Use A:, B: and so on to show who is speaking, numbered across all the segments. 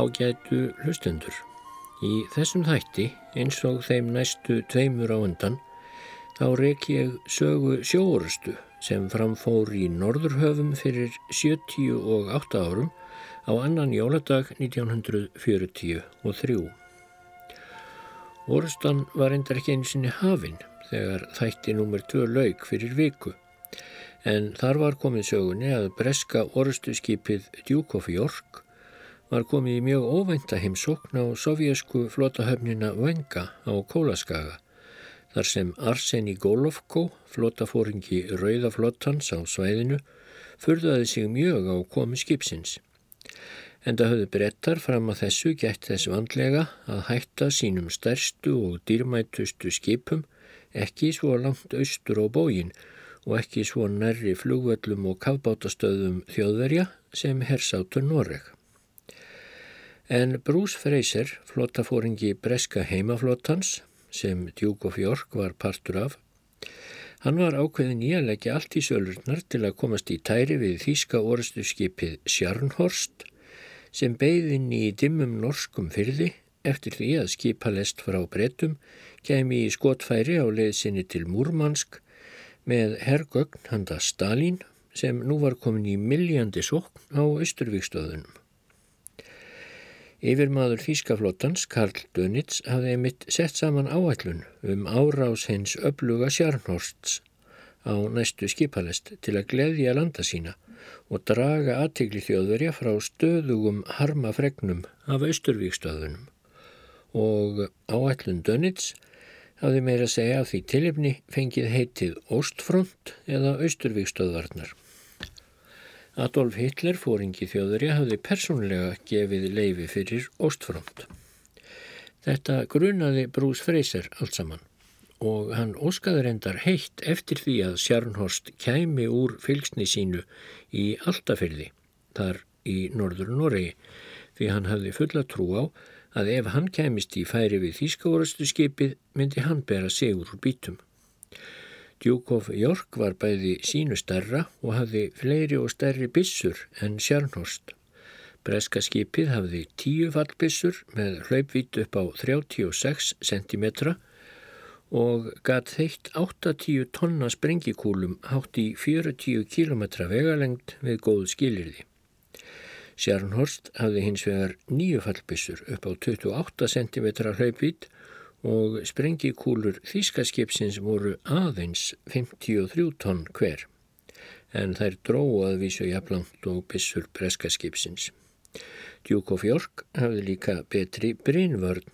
A: ágætu hlustendur. Í þessum þætti, eins og þeim næstu tveimur á undan, þá reik ég sögu sjóorustu sem framfór í Norðurhöfum fyrir 78 árum á annan jóladag 1943. Orustan var endar ekki einu sinni hafinn þegar þætti nummer 2 lauk fyrir viku en þar var komið sögunni að breska orustu skipið Duke of York var komið í mjög óvænta heimsókn á sovjasku flotahöfnina Venga á Kólaskaga þar sem Arseni Golovko, flotafóringi Rauðaflottans á svæðinu, furðaði sig mjög á komi skipsins. En það höfðu brettar fram að þessu gætt þess vandlega að hætta sínum stærstu og dýrmætustu skipum ekki svo langt austur á bógin og ekki svo nærri flugvöllum og kafbátastöðum þjóðverja sem hersátur Noreg. En Bruce Fraser, flottafóringi breska heimaflottans, sem Duke of York var partur af, hann var ákveðin í að leggja allt í sölurnar til að komast í tæri við þýska orustu skipið Sjarnhorst, sem beigðinn í dimmum norskum fyrði eftir því að skipa lest frá brettum kemi í skotfæri á leiðsynni til Múrmansk með herrgögn handa Stalin sem nú var komin í milljandi sókn á Östurvíkstöðunum. Yfirmaður Þískaflottans, Karl Dönitz, hafði einmitt sett saman áætlun um árás hens öfluga Sjarnhorsts á næstu skipalest til að gleðja landa sína og draga aðtegli þjóðverja frá stöðugum harmafregnum af Östurvíkstöðunum. Og áætlun Dönitz hafði meira að segja af því tilifni fengið heitið Óstfront eða Östurvíkstöðvarnar. Adolf Hitler, fóringi þjóðurja, hafði persónlega gefið leifi fyrir Óstfront. Þetta grunaði Bruce Fraser allt saman og hann óskaði reyndar heitt eftir því að Sjarnhorst kæmi úr fylgsni sínu í Altafyrði, þar í norður Noregi, því hann hafði fulla trú á að ef hann kæmist í færi við Þýskavorastu skipið myndi hann bera sigur úr bítum. Duke of York var bæði sínu starra og hafði fleiri og stærri bissur en Sjarnhorst. Breska skipið hafði tíu fallbissur með hlaupvít upp á 36 cm og gatt þeitt 80 tonna sprengikúlum hátt í 40 km vegalengt við góð skilirði. Sjarnhorst hafði hins vegar nýju fallbissur upp á 28 cm hlaupvít og sprengikúlur þýskaskipsins voru aðeins 53 tonn hver en þær dróðu að vísu jafnlangt og bissur breskaskipsins. Duke of York hafði líka betri brínvörn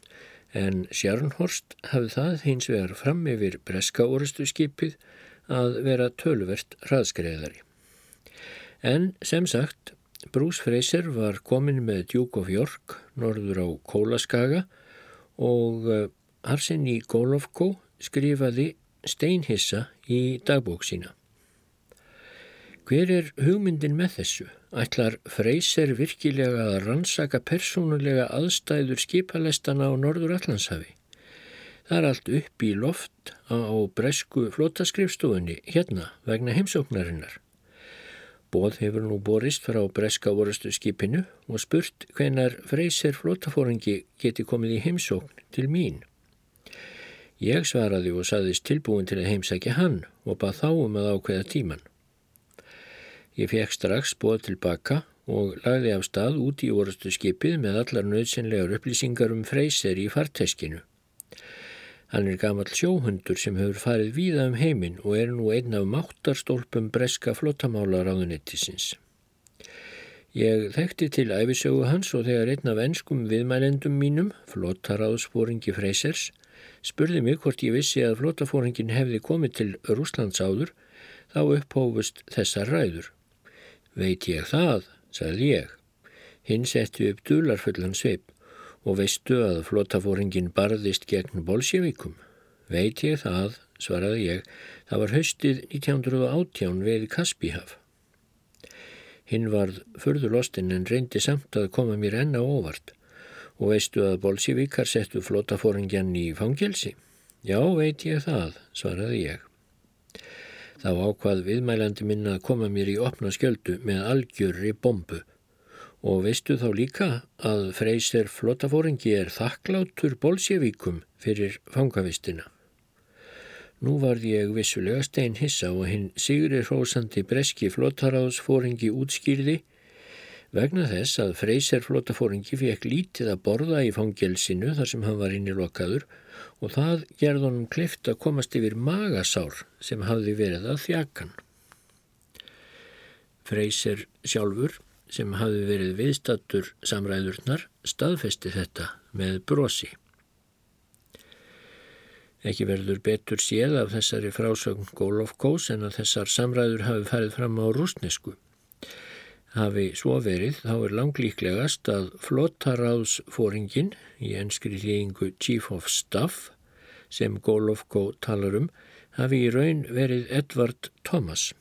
A: en Sjarnhorst hafði það hins vegar fram yfir breska orustu skipið að vera tölvert hraðskreiðari. En sem sagt, Bruce Fraser var komin með Duke of York norður á Kólaskaga og Arseni Golovko skrifaði steinhissa í dagbók sína. Hver er hugmyndin með þessu? Ætlar Freyser virkilega að rannsaka persónulega aðstæður skipalestana á Norður Allandshafi? Það er allt upp í loft á bresku flótaskrifstofunni hérna vegna heimsóknarinnar. Bóð hefur nú borist frá breska vorustu skipinu og spurt hvenar Freyser flótafóringi geti komið í heimsókn til mín. Ég svaraði og saðist tilbúin til að heimsækja hann og bað þá um að ákveða tíman. Ég fekk strax bóð tilbaka og lagði af stað út í orustu skipið með allar nöðsynlegar upplýsingar um freyser í farteskinu. Hann er gamal sjóhundur sem hefur farið víða um heiminn og er nú einn af máttarstólpum breska flottamálar áðunettisins. Ég þekkti til æfisögu hans og þegar einn af ennskum viðmælendum mínum, flottaráðsfóringi freysers, spurði mig hvort ég vissi að flótafóringin hefði komið til Rúslands áður, þá upphófust þessar ræður. Veit ég það, sagði ég. Hinn setti upp dularfullan sveip og veistu að flótafóringin barðist gegn bolsjevikum. Veit ég það, svaraði ég, það var haustið 1918 við Kaspíhaf. Hinn varð förðulostinn en reyndi samt að koma mér enna óvart. Og veistu að bolsjevíkar settu flótafóringjan í fangelsi? Já, veit ég það, svaraði ég. Þá ákvað viðmælandi minna að koma mér í opna skjöldu með algjörri bombu Og veistu þá líka að Freyser flotafóringi er þakklátur Bolsjevíkum fyrir fangavistina. Nú varð ég vissulega stein hissa og hinn Sigri Rósandi breski flottaráðsfóringi útskýrði vegna þess að Freyser flotafóringi fekk lítið að borða í fangelsinu þar sem hann var inn í lokaður og það gerði honum klift að komast yfir magasár sem hafði verið að þjakan. Freyser sjálfur sem hafði verið viðstattur samræðurnar staðfesti þetta með brosi. Ekki verður betur séð af þessari frásögn Gólofkós en að þessar samræður hafi farið fram á rúsnesku. Hafi svo verið þá er langlíklegast að flottaráðsfóringin í enskri hlýingu Chief of Staff sem Gólofkó talar um hafi í raun verið Edvard Thomas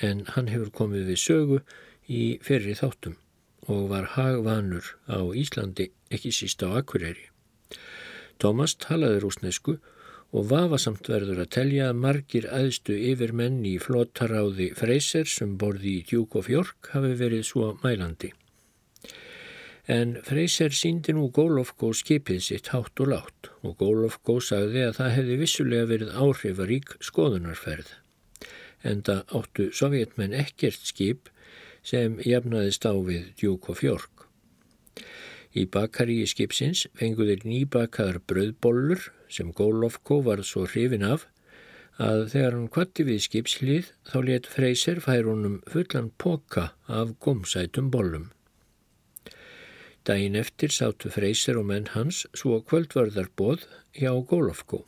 A: en hann hefur komið við sögu í ferri þáttum og var hagvanur á Íslandi ekki síst á Akureyri. Thomas talaði rúsnesku og vafasamt verður að telja að margir aðstu yfir menn í flottaráði Freyser sem borði í Djúk og Fjörg hafi verið svo mælandi. En Freyser síndi nú Gólofgó skipið sitt hátt og látt og Gólofgó sagði að það hefði vissulega verið áhrifarík skoðunarferð. Enda áttu sovjetmenn ekkert skip sem jafnaðist á við Djúk og Fjörg. Í bakaríi skipsins fenguðir nýbakaðar bröðbollur sem Gólofko var svo hrifin af að þegar hann kvatti við skipslið þá let Freyser fær honum fullan poka af gómsætum bollum. Dæin eftir sátu Freyser og menn hans svo kvöldvarðarbóð hjá Gólofko.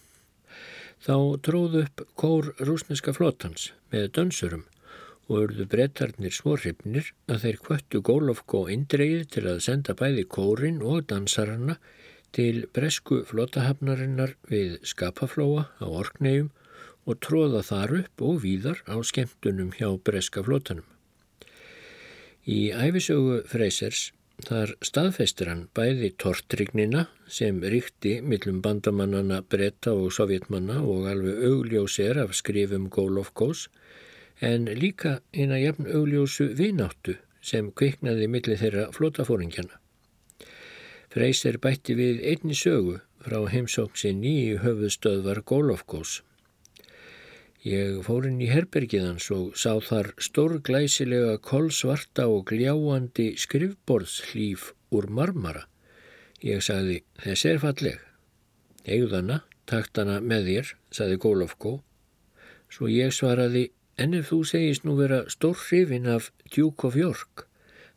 A: Þá tróðu upp kór rúsneska flotans með dönsurum og urðu brettarnir svo hrifnir að þeir kvöttu Gólofko indreið til að senda bæði kórin og dansarana til bresku flotahafnarinnar við skapaflóa á orknegjum og tróða þar upp og víðar á skemmtunum hjá breska flotanum. Í æfisögu Freysers þar staðfestir hann bæði tortrignina sem ríkti millum bandamannana bretta og sovjetmanna og alveg augljósir af skrifum Gólofkós en líka eina jafn augljósu vináttu sem kviknaði millir þeirra flotafóringjana. Freyser bætti við einni sögu frá heimsóksinni í höfuðstöðvar Gólofgós. Ég fór inn í herbergiðans og sá þar stórglæsilega kolsvarta og gljáandi skrifborðslíf úr marmara. Ég sagði, þess er falleg. Eguðana, takt hana með þér, sagði Gólofgó. Svo ég svaraði, en ef þú segist nú vera stór hrifin af Duke of York,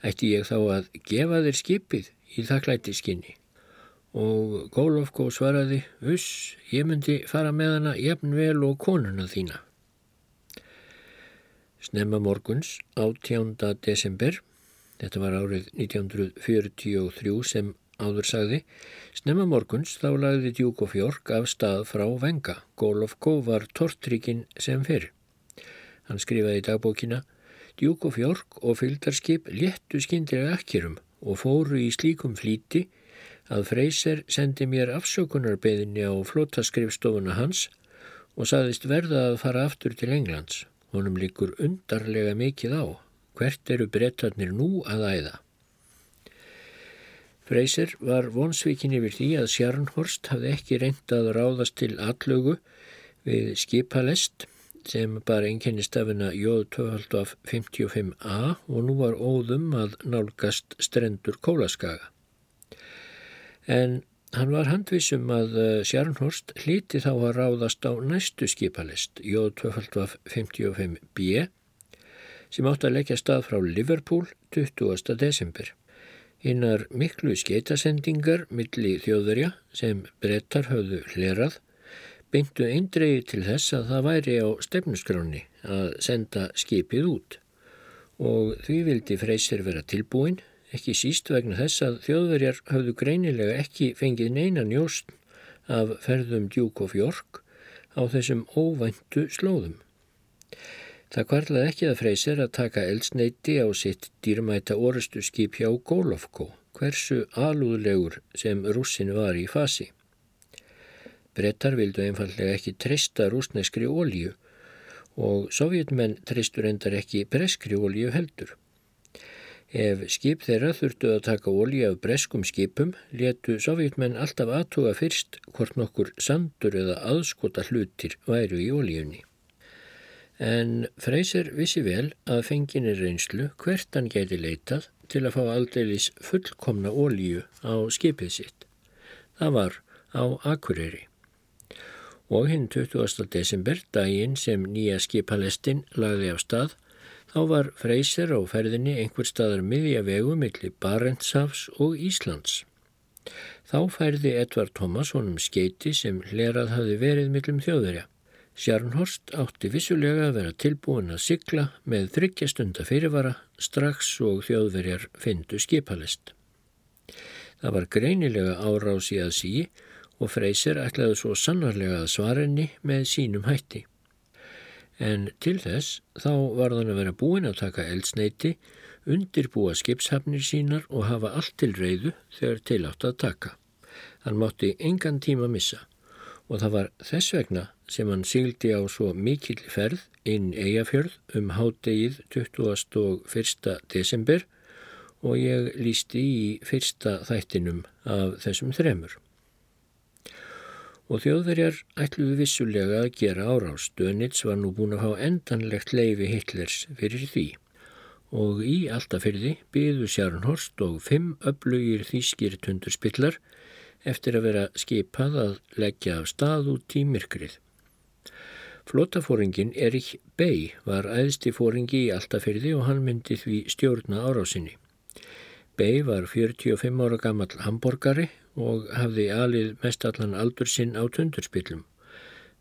A: ætti ég þá að gefa þér skipið í þakklæti skinni og Gólofko svaraði Uss, ég myndi fara með hana jafnvel og konuna þína. Snemma morguns, 18. desember, þetta var árið 1943 sem áður sagði, snemma morguns þá lagði Djúk og Fjörg af stað frá Venga. Gólofko var tortrikinn sem fyrr. Hann skrifaði í dagbókina Djúk og Fjörg og fylgdarskip léttu skindilega akkerum og fóru í slíkum flíti að Freyser sendi mér afsökunarbeðinni á flótaskrifstofuna hans og saðist verða að fara aftur til Englands. Honum likur undarlega mikið á. Hvert eru brettarnir nú að æða? Freyser var vonsvíkin yfir því að Sjarnhorst hafði ekki reynd að ráðast til allögu við skipalest sem bara einkennistafina J255A og nú var óðum að nálgast strendur kólaskaga. En hann var handvisum að eh, Sjarnhorst hlíti þá að ráðast á næstu skipalist J255B sem átt að leggja stað frá Liverpool 20. desember. Hinnar miklu skeitasendingar milli þjóðurja sem brettar höfðu hlerað beintu eindregi til þess að það væri á stefnuskráni að senda skipið út og því vildi Freysir vera tilbúin, ekki síst vegna þess að þjóðverjar hafðu greinilega ekki fengið neina njóst af ferðum Duke of York á þessum óvæntu slóðum. Það kvarlaði ekki að Freysir að taka eldsneiti á sitt dýrmæta orustu skip hjá Gólofko, hversu alúðlegur sem russin var í fasi. Brettar vildu einfallega ekki treysta rúsneskri ólíu og sovjetmenn treystur endar ekki breskri ólíu heldur. Ef skip þeirra þurftu að taka ólí af breskum skipum, letu sovjetmenn alltaf aðtuga fyrst hvort nokkur sandur eða aðskota hlutir væru í ólíunni. En Freyser vissi vel að fenginir reynslu hvert hann geti leitað til að fá aldeilis fullkomna ólíu á skipið sitt. Það var á Akureyri og hinn 20. desember, daginn sem nýja skipalestin lagði af stað, þá var Freyser á ferðinni einhver staðar miðja vegu millir Barentshavs og Íslands. Þá færði Edvard Thomas honum skeiti sem hlerað hafi verið millum þjóðverja. Sjarnhorst átti vissulega að vera tilbúin að sigla með þryggjastunda fyrirvara strax og þjóðverjar fyndu skipalest. Það var greinilega árás í að síi og Freyser ætlaði svo sannarlega að svarenni með sínum hætti. En til þess þá var þann að vera búin að taka eldsneiti, undirbúa skipshafnir sínar og hafa allt til reyðu þegar tilátt að taka. Hann mátti engan tíma missa og það var þess vegna sem hann síldi á svo mikill ferð inn Eyjafjörð um hádegið 21. desember og ég lísti í fyrsta þættinum af þessum þremur og þjóðverjar ætluðu vissulega að gera árás. Dönitz var nú búin að fá endanlegt leifi Hitlers fyrir því og í alltafyrði byðu Sjarnhorst og fimm öflugir þýskir tundurspillar eftir að vera skipað að leggja af stað út í myrkrið. Flótafóringin Erik Bey var æðsti fóringi í alltafyrði og hann myndi því stjórna árásinni. Bey var 45 ára gammal hamborgari og hafði alið mestallan aldur sinn á tundurspillum.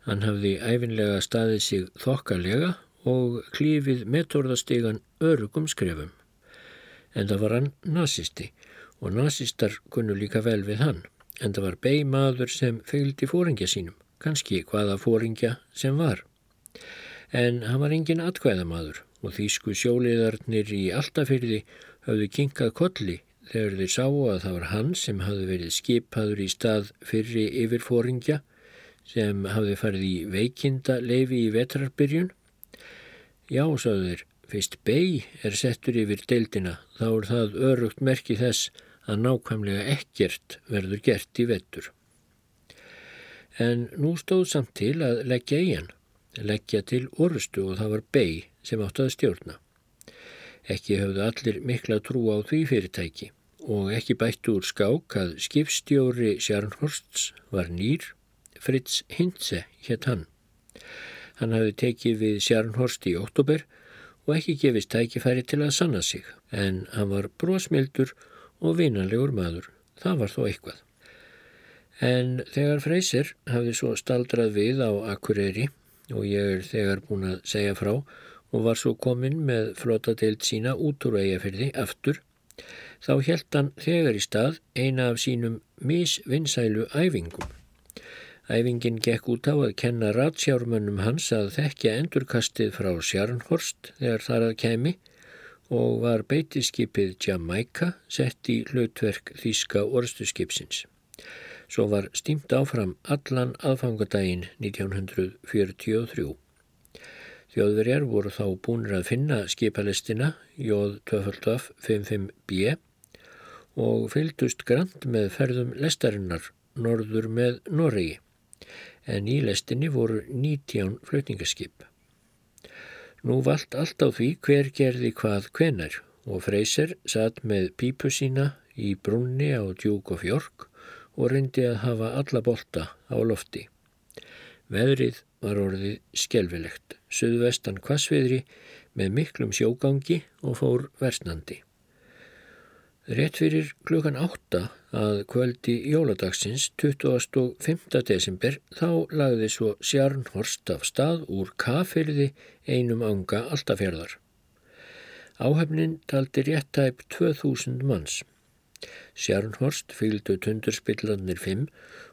A: Hann hafði æfinlega staðið sig þokkalega og klífið metorðastegan örugum skrefum. En það var hann nazisti og nazistar kunnu líka vel við hann. En það var beig maður sem fylgdi fóringja sínum, kannski hvaða fóringja sem var. En hann var engin atkvæðamadur og þýsku sjóliðarnir í alltafyrði hafðu kinkað kolli þegar þeir sáu að það var hann sem hafði verið skipaður í stað fyrri yfirfóringja sem hafði farið í veikinda leifi í vetrarbyrjun. Já, sáðu þeir, fyrst bei er settur yfir deildina, þá er það örugt merki þess að nákvæmlega ekkert verður gert í vettur. En nú stóð samt til að leggja í hann, leggja til orustu og það var bei sem átt að stjórna. Ekki höfðu allir mikla trú á því fyrirtæki og ekki bætt úr skák að skipstjóri Sjarnhorsts var nýr, Fritz Hintze hétt hann. Hann hafi tekið við Sjarnhorst í óttúber og ekki gefist tækifæri til að sanna sig, en hann var brósmildur og vinanlegur maður. Það var þó eitthvað. En þegar Freyser hafði svo staldrað við á Akureyri og ég er þegar búin að segja frá og var svo komin með flotadeild sína út úr eigafyrði aftur þá helt hann þegar í stað eina af sínum misvinnsælu æfingum. Æfingin gekk út á að kenna ratsjármönnum hans að þekkja endurkastið frá Sjarnhorst þegar þar að kemi og var beitiskipið Jamaica sett í hlutverk Þíska orðstuskipsins. Svo var stímt áfram allan aðfangadaginn 1943. Þjóðverjar voru þá búinir að finna skipalistina Jóð 255B og fylgdust grant með ferðum lestarinnar norður með Noregi en í lestinni voru 19 flutningaskip. Nú vald allt á því hver gerði hvað hvenar og Freyser satt með pípu sína í brunni á djúk og fjörg og reyndi að hafa alla bolta á lofti. Veðrið var orðið skjelvilegt, söðvestan kvassviðri með miklum sjógangi og fór versnandi. Rétt fyrir klukkan átta að kvöldi jóladagsins 25. desember þá lagði svo Sjarnhorst af stað úr kafirði einum anga alltafjörðar. Áhefnin taldi réttæp 2000 manns. Sjarnhorst fylgdu tundurspillanir 5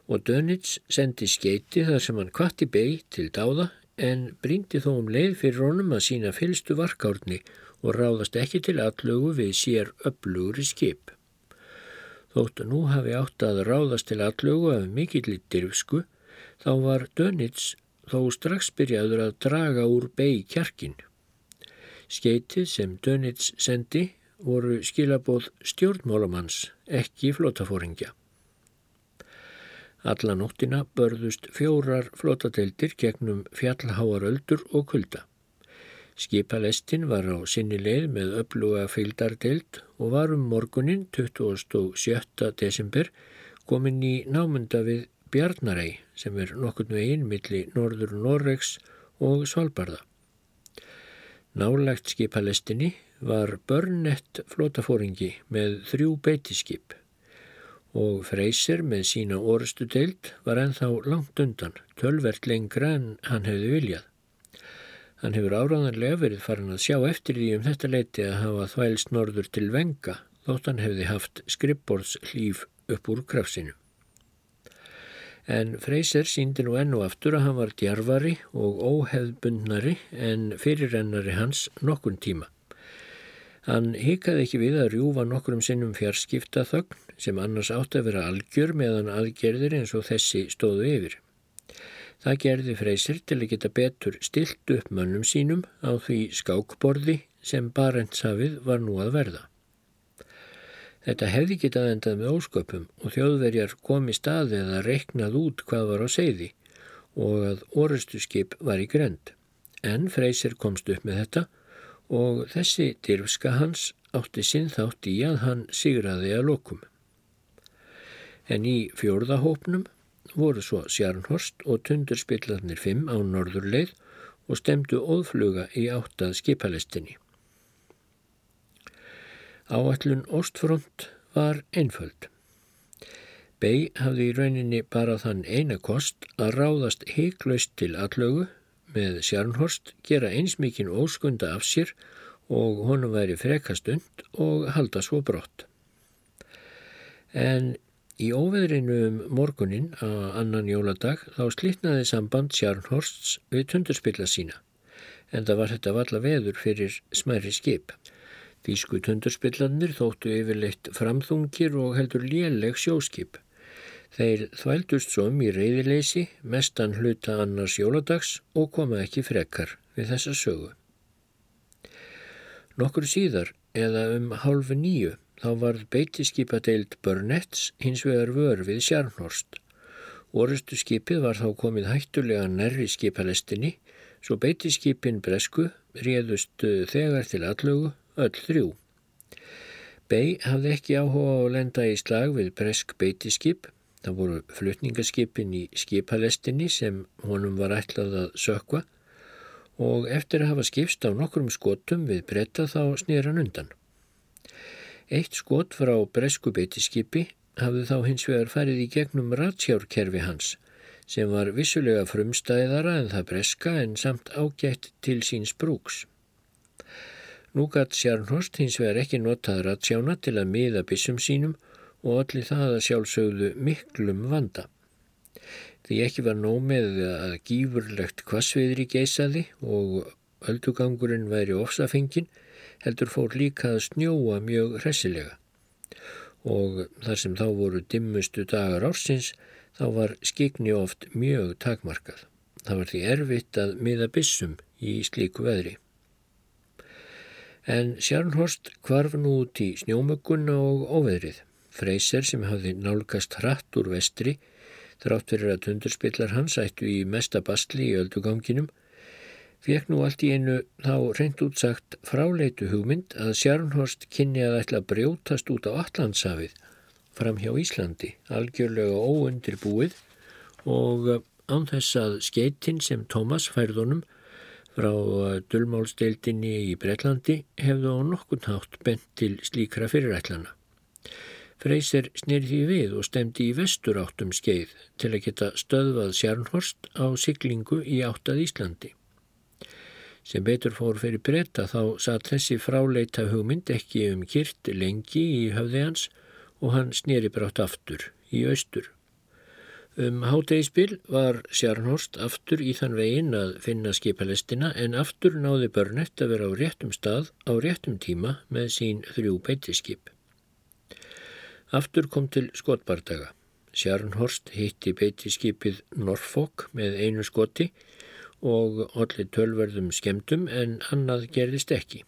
A: og Dönitz sendi skeiti þar sem hann kvatti beig til dáða en bríndi þó um leið fyrir honum að sína fylstu varkárni og ráðast ekki til allögu við sér öflugri skip. Þóttu nú hafi átt að ráðast til allögu af mikill í dirfsku, þá var Dönitz þó strax byrjaður að draga úr beig kjarkin. Skeitið sem Dönitz sendi voru skilabóð stjórnmálamanns, ekki flótafóringja. Alla nóttina börðust fjórar flótadeildir gegnum fjallháaröldur og kulda. Skipalestin var á sinni leið með öfluga fylgdardeild og var um morgunin 27. desember komin í námunda við Bjarnarei sem er nokkurnu einn milli Norður Norregs og Svalbardha. Nálagt skipalestinni var börnett flótafóringi með þrjú beitiskip og Freysir með sína orustu deild var ennþá langt undan, tölvert lengra en hann hefði viljað. Hann hefur áraðanlega verið farin að sjá eftir því um þetta leiti að hafa þvælst norður til venga þótt hann hefði haft skrippborðs hlýf upp úr krafsinu. En Freysir síndi nú ennu aftur að hann var djarfari og óheðbundnari en fyrirrennari hans nokkun tíma. Hann hikaði ekki við að rjúfa nokkrum sinnum fjarskipta þögn sem annars átt að vera algjör meðan aðgerðir eins og þessi stóðu yfir. Það gerði Freysir til að geta betur stilt upp mönnum sínum á því skákborði sem Barentshafið var nú að verða. Þetta hefði getað endað með ósköpum og þjóðverjar komi staði að reiknað út hvað var á seiði og að orustu skip var í grend. En Freysir komst upp með þetta og þessi dyrfska hans átti sinn þátt í að hann sigraði að lokum en í fjórðahópnum voru svo Sjarnhorst og tundurspillarnir fimm á norðurleið og stemdu óðfluga í áttað skipalestinni. Áallun Óstfront var einföld. Bey hafði í rauninni bara þann eina kost að ráðast heiklaust til allögu með Sjarnhorst, gera eins mikinn óskunda af sér og honum væri frekast und og halda svo brott. En Í óveðrinu um morgunin að annan jóladag þá slitnaði samband Sjarnhorsts við tundurspilla sína en það var þetta valla veður fyrir smæri skip. Þýsku tundurspillanir þóttu yfirleitt framþungir og heldur léleg sjóskip. Þeir þvældust svo um í reyðileysi, mestan hluta annars jóladags og koma ekki frekar við þessa sögu. Nokkur síðar, eða um hálfu nýju, þá varð beitiskipadeild Burnetts hins vegar vör við Sjarnhorst. Orustu skipið var þá komið hættulega nærri skipalestinni, svo beitiskipin Bresku réðust uh, þegar til allögu öll þrjú. Bey hafði ekki áhuga á að lenda í slag við Bresk beitiskip, það voru flutningaskipin í skipalestinni sem honum var ætlað að sökva og eftir að hafa skipst á nokkrum skotum við bretta þá snýran undan. Eitt skot frá bresku beitiskipi hafði þá hins vegar farið í gegnum ratsjárkerfi hans sem var vissulega frumstæðara en það breska en samt ágætt til síns brúks. Nú gatt Sjarnhorst hins vegar ekki notað ratsjána til að miða bissum sínum og allir það að sjálfsögðu miklum vanda. Því ekki var nómið að gífurlegt kvassviðri geisaði og öldugangurinn væri ofsafengin heldur fór líka að snjóa mjög hressilega og þar sem þá voru dimmustu dagar ársins þá var skikni oft mjög takmarkað. Það var því erfitt að miða bissum í slíku veðri. En Sjarnhorst kvarf nú út í snjómöggunna og óveðrið. Freyser sem hafði nálgast hratt úr vestri þrátt fyrir að tundurspillar hans ættu í mesta bastli í ölduganginum fekk nú allt í einu þá reynd útsagt fráleitu hugmynd að Sjarnhorst kynni að ætla að brjótast út á Allandsafið fram hjá Íslandi, algjörlega óundir búið og eh, án þess að skeitin sem Thomas færðunum frá eh, dullmálsteildinni í Breitlandi hefðu á nokkun hátt bent til slíkra fyrirætlana. Freyser snýrði við og stemdi í vestur áttum skeið til að geta stöðvað Sjarnhorst á siglingu í áttað Íslandi. Sem betur fór fyrir breyta þá satt þessi fráleita hugmynd ekki um kyrt lengi í höfði hans og hann snýri brátt aftur í austur. Um hátegispil var Sjarnhorst aftur í þann vegin að finna skipalestina en aftur náði Börnett að vera á réttum stað á réttum tíma með sín þrjú beitiskip. Aftur kom til skotbardaga. Sjarnhorst hitti beitiskipið Norfolk með einu skoti og allir tölverðum skemdum en annað gerðist ekki.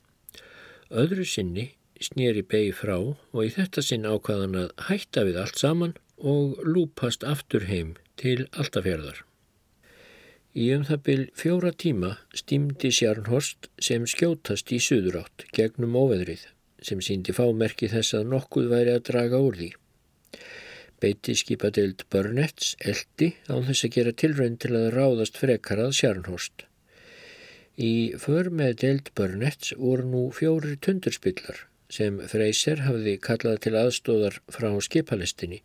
A: Öðru sinni snýri beig frá og í þetta sinn ákvaðan að hætta við allt saman og lúpast aftur heim til Altafjörðar. Í um það byl fjóra tíma stýmdi Sjarnhorst sem skjótast í suðurátt gegnum óveðrið sem síndi fámerki þess að nokkuð væri að draga úr því. Beiti skipadeild Burnetts eldi án þess að gera tilraun til að ráðast frekarað Sjarnhorst. Í för með deild Burnetts voru nú fjórir tundurspillar sem Freyser hafði kallað til aðstóðar frá skipalistinni.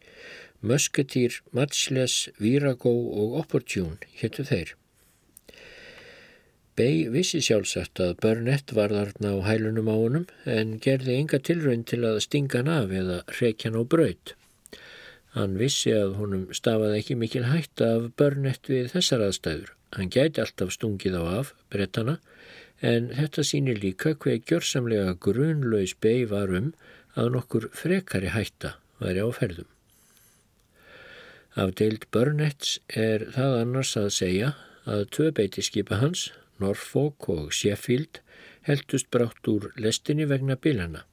A: Musketeer, Matchless, Virago og Opportune héttu þeir. Bay vissi sjálfsagt að Burnett var þarna á hælunum á honum en gerði enga tilraun til að stinga hann af eða reykja hann á braut. Hann vissi að honum stafaði ekki mikil hætta af Burnett við þessar aðstæður. Hann gæti alltaf stungið á af brettana en þetta sýnir líka hver gjörsamlega grunlaus beig var um að nokkur frekari hætta væri á ferðum. Af deild Burnetts er það annars að segja að tvö beiti skipa hans, Norfolk og Sheffield, heldust brátt úr lestinni vegna bilana.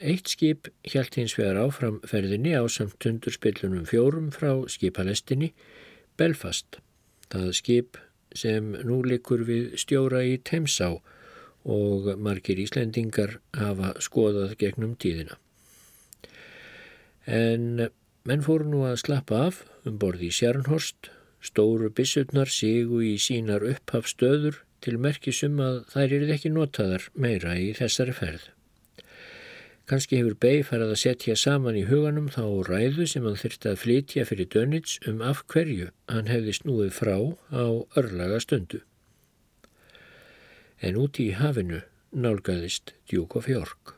A: Eitt skip hjælt hins vegar áfram ferðinni á samt tundurspillunum fjórum frá skipalestinni Belfast. Það skip sem nú likur við stjóra í Temsá og margir Íslendingar hafa skoðað gegnum tíðina. En menn fóru nú að slappa af um borði í Sjarnhorst, stóru bissutnar sigu í sínar upphafstöður til merkisum að þær eru ekki notaðar meira í þessari ferð. Kanski hefur Bey farið að setja saman í huganum þá ræðu sem hann þurfti að flytja fyrir Dönitz um af hverju hann hefði snúið frá á örlaga stundu. En úti í hafinu nálgæðist Djúk og Fjörg.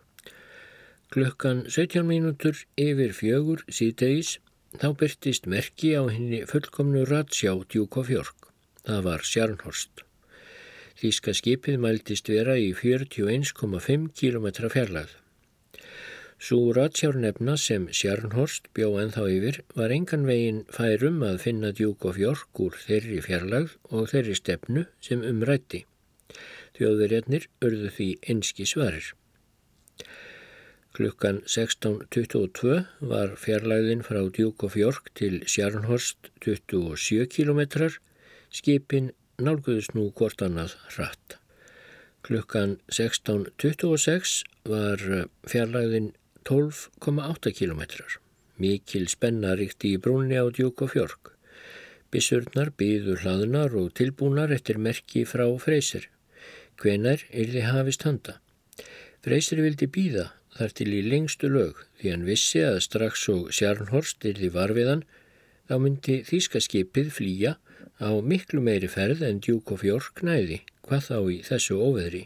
A: Klukkan 17 mínútur yfir fjögur síðdeis þá byrtist merki á henni fullkomnu ratsjá Djúk og Fjörg. Það var Sjarnhorst. Þíska skipið mæltist vera í 41,5 km fjarlagð. Sú ratsjárnefna sem Sjarnhorst bjó enþá yfir var engan veginn færum að finna djúk og fjörg úr þeirri fjarlagð og þeirri stefnu sem umrætti. Þjóðverjarnir örðu því einski svarir. Klukkan 16.22 var fjarlagðin frá djúk og fjörg til Sjarnhorst 27 km, skipin nálguðus nú hvort annað hratt. Klukkan 16.26 var fjarlagðin 12,8 km. Mikil spenna ríkti í brúnni á djúk og fjörg. Bissurnar byður hlaðunar og tilbúnar eftir merki frá Freysir. Hvenar er þið hafist handa? Freysir vildi býða þar til í lengstu lög. Því hann vissi að strax og Sjarnhorst er því varfiðan þá myndi þýskaskipið flýja á miklu meiri ferð en djúk og fjörg næði. Hvað þá í þessu óveðri.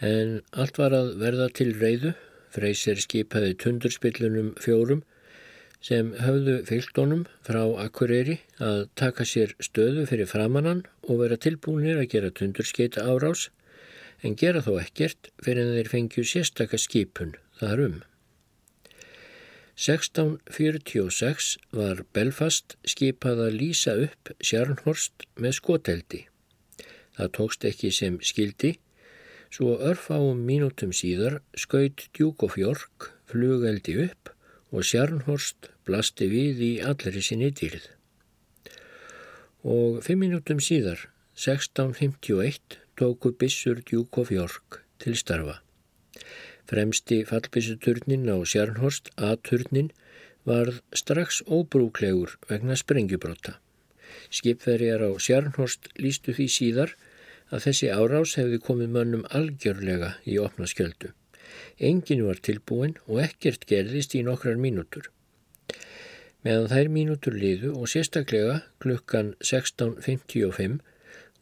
A: En allt var að verða til reyðu Freysir skipaði tundurspillunum fjórum sem höfðu fylgdónum frá Akureyri að taka sér stöðu fyrir framannan og vera tilbúinir að gera tundurskeita árás en gera þó ekkert fyrir en þeir fengju sérstakka skipun þar um. 1646 var Belfast skipað að lýsa upp Sjarnhorst með skoteldi. Það tókst ekki sem skildi Svo örfáum mínútum síðar skaut djúk og fjörg flugeldi upp og Sjarnhorst blasti við í allri sinni dýrð. Og fimm mínútum síðar, 1651, tóku bissur djúk og fjörg til starfa. Fremsti fallbissuturnin á Sjarnhorst, A-turnin, varð strax óbrúklegur vegna sprengjubróta. Skipverjar á Sjarnhorst lístu því síðar að þessi árás hefði komið mönnum algjörlega í opna skjöldu. Engin var tilbúin og ekkert gerðist í nokkrar mínútur. Meðan þær mínútur liðu og sérstaklega klukkan 16.55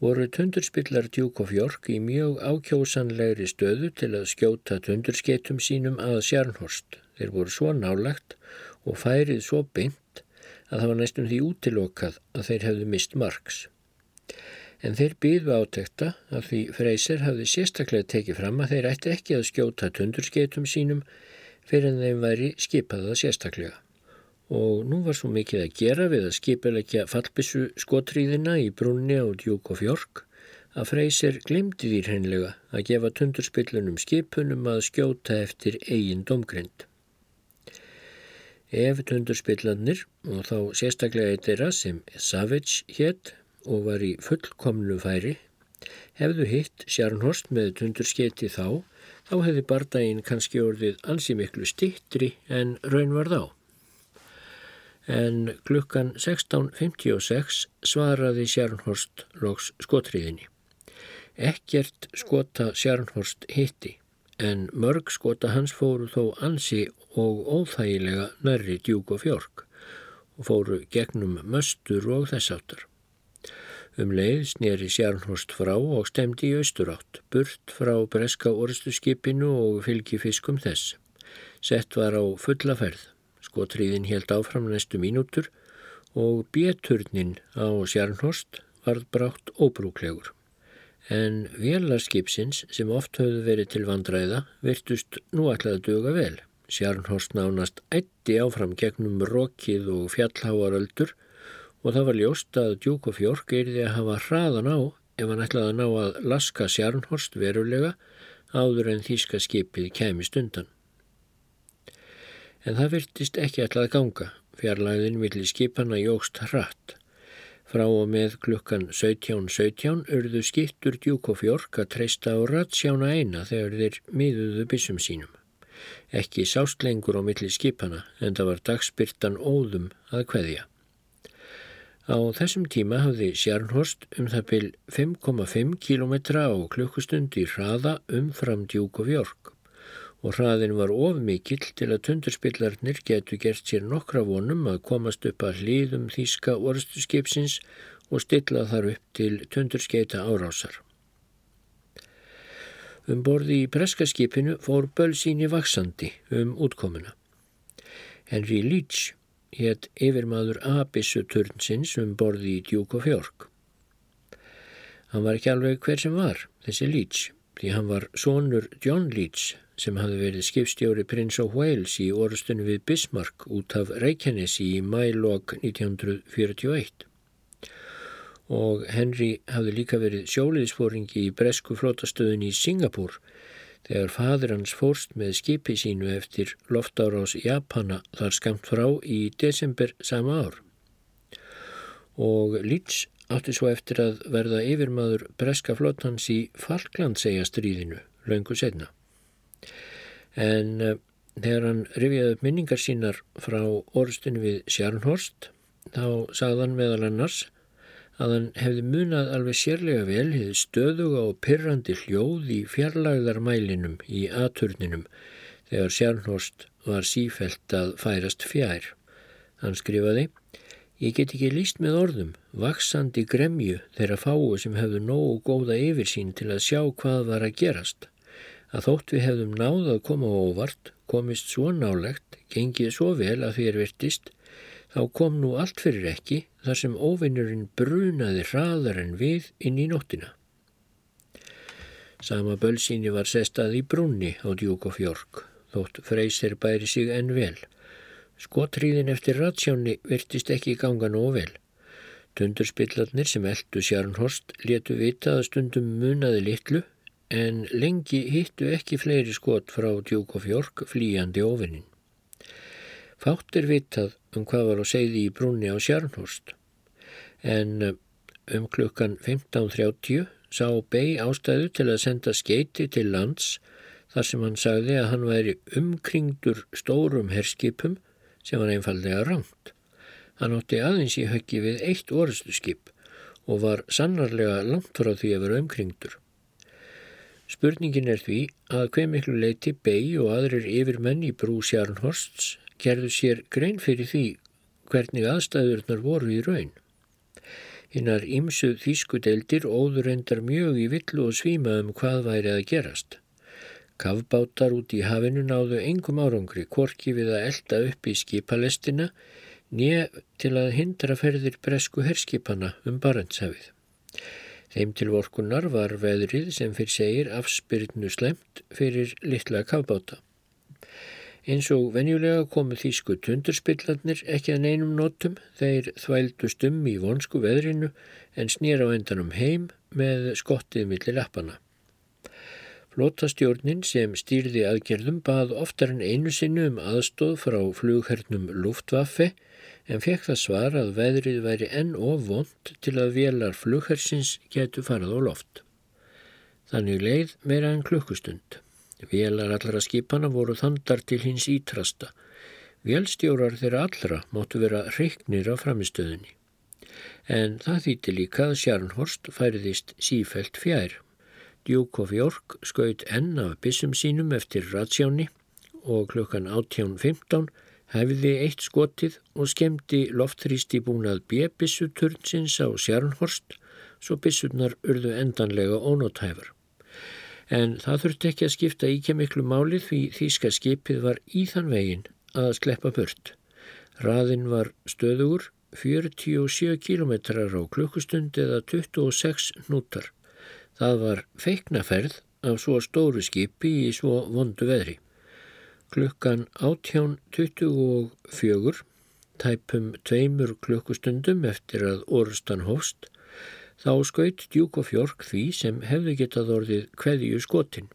A: voru tundurspillar Djúk og Fjörg í mjög ákjósanlegri stöðu til að skjóta tundurskeitum sínum að Sjarnhorst. Þeir voru svo nálagt og færið svo beint að það var næstum því útilokað að þeir hefðu mist margs en þeir byðu átekta að því Freyser hafði sérstaklega tekið fram að þeir ætti ekki að skjóta tundurskeitum sínum fyrir en þeim væri skipaða sérstaklega. Og nú var svo mikið að gera við að skipilegja fallbissu skotríðina í brunni á djúk og fjörg að Freysir glemdi því hreinlega að gefa tundurspillunum skipunum að skjóta eftir eigin domgrind. Ef tundurspillanir, og þá sérstaklega eitera sem Savage hétt og var í fullkomlu færi, hefðu hitt Sjarnhorst með tundurskeiti þá, þá hefði bardaginn kannski orðið ansi miklu stittri en raun var þá. En klukkan 16.56 svaraði Sjarnhorst loks skotriðinni. Ekkert skota Sjarnhorst hitti, en mörg skota hans fóru þó ansi og óþægilega nærri djúk og fjörg og fóru gegnum möstur og þessáttar. Um leið snýri Sjarnhorst frá og stemdi í austurátt, burt frá breska orðstuskipinu og fylgi fiskum þess. Sett var á fulla ferð, skotriðin helt áfram næstu mínútur og bjöturnin á Sjarnhorst varð brátt óbrúklegur. En vélarskipsins sem oft höfðu verið til vandræða virtust nú alltaf döga vel. Sjarnhorst nánast ætti áfram gegnum rokið og fjallháaröldur og það var ljóst að Djúk og Fjörg erði að hafa hraðan á ef hann ætlaði að ná að laska Sjarnhorst verulega áður en þýska skipið kemist undan. En það virtist ekki ætlaði ganga, fjarlæðin villi skipana jógst hratt. Frá og með klukkan 17.17 17 urðu skiptur Djúk og Fjörg að treysta á ratsjána eina þegar þeir miðuðu bissum sínum. Ekki sást lengur á milli skipana en það var dagspyrtan óðum að kveðja. Á þessum tíma hafði Sjarnhorst um það byl 5,5 km á klukkustund í hraða umfram djúk og fjörg og hraðin var of mikill til að tundurspillarnir getu gert sér nokkra vonum að komast upp að hlýðum þýska orðstuskipsins og stilla þar upp til tundurskeita árásar. Um borði í preskaskipinu fór bölsíni vaksandi um útkomuna. Henry Leach hétt yfirmaður Abissu turnsins um borði í djúk og fjörg. Hann var ekki alveg hver sem var, þessi Leach, því hann var sonur John Leach sem hafði verið skipstjóri Prince of Wales í orðstunni við Bismarck út af Reykjanesi í mælokk 1941 og Henry hafði líka verið sjóliðsfóringi í bresku flótastöðun í Singapúr þegar fadur hans fórst með skipi sínu eftir loftárás Japana þar skamt frá í desember sama ár. Og Leeds átti svo eftir að verða yfirmaður breska flótans í Falklandseigastriðinu löngu setna. En uh, þegar hann rifjaði upp minningar sínar frá orðstun við Sjarnhorst þá sagðan meðal annars að hann hefði munað alveg sérlega vel hefði stöðuga og pyrrandi hljóð í fjarlagðarmælinum í aturninum þegar Sjarnhorst var sífelt að færast fjær. Hann skrifaði Ég get ekki líst með orðum, vaksandi gremju þeirra fáu sem hefðu nógu góða yfirsýn til að sjá hvað var að gerast. Að þótt við hefðum náð að koma óvart, komist svo nálegt, gengið svo vel að því er virtist, þá kom nú allt fyrir ekki þar sem óvinnurinn brunaði hraðar en við inn í nóttina. Sama bölsíni var sestað í brunni á djúk og fjörg, þótt freysir bæri sig enn vel. Skotriðin eftir ratsjáni virtist ekki ganga nóg vel. Tundurspillarnir sem eldu Sjarnhorst letu vita að stundum munaði litlu en lengi hittu ekki fleiri skot frá djúk og fjörg flýjandi ofinnin. Fátt er vitað um hvað var að segði í brunni á Sjarnhorst en eh, um klukkan 15.30 sá Bey ástæðu til að senda skeiti til lands þar sem hann sagði að hann væri umkringdur stórum herskipum sem var einfallega rangt. Hann átti aðeins í höggi við eitt orðstu skip og var sannarlega langt frá því að vera umkringdur. Spurningin er því að hver miklu leiti Bey og aðrir yfirmenn í brú Sjarnhorsts gerðu sér grein fyrir því hvernig aðstæðurnar voru í raun. Hinnar ímsu þýskudeldir óður endar mjög í villu og svíma um hvað væri að gerast. Kavbátar út í hafinu náðu engum árangri, korki við að elda upp í skipalestina, nýja til að hindra ferðir bresku herskipana um Barentshafið. Þeim til vorkunar var veðrið sem fyrir segir afspyrnu slemt fyrir litla kavbáta. Eins og venjulega komu þýsku tundurspillarnir ekki að neinum notum, þeir þvældust um í vonsku veðrinu en snýra á endanum heim með skottið millir lappana. Flótastjórnin sem stýrði aðgerðum bað oftar en einu sinnu um aðstóð frá flughernum Luftwaffe en fekk það svar að veðrið væri enn of vond til að velar flughersins getu farið á loft. Þannig leið meira en klukkustund. Velar allra skipana voru þandar til hins ítrasta. Vélstjórar þeirra allra móttu vera reiknir á framistöðunni. En það þýtti líka að Sjarnhorst færiðist sífelt fjær. Duke of York skaut enn af bissum sínum eftir ratsjáni og klukkan 18.15 hefði eitt skotið og skemmti loftþrýsti búnað B-bissuturnsins á Sjarnhorst svo bissurnar urðu endanlega ónótæfur. En það þurfti ekki að skipta íkja miklu málið því þýska skipið var í þann veginn að sleppa burt. Raðin var stöðugur 47 km á klukkustund eða 26 nútar. Það var feiknaferð af svo stóru skipi í svo vondu veðri. Klukkan 18.24, tæpum tveimur klukkustundum eftir að orðstan hófst, þá skaut djúk og fjörg því sem hefði getað orðið kveðju skotin.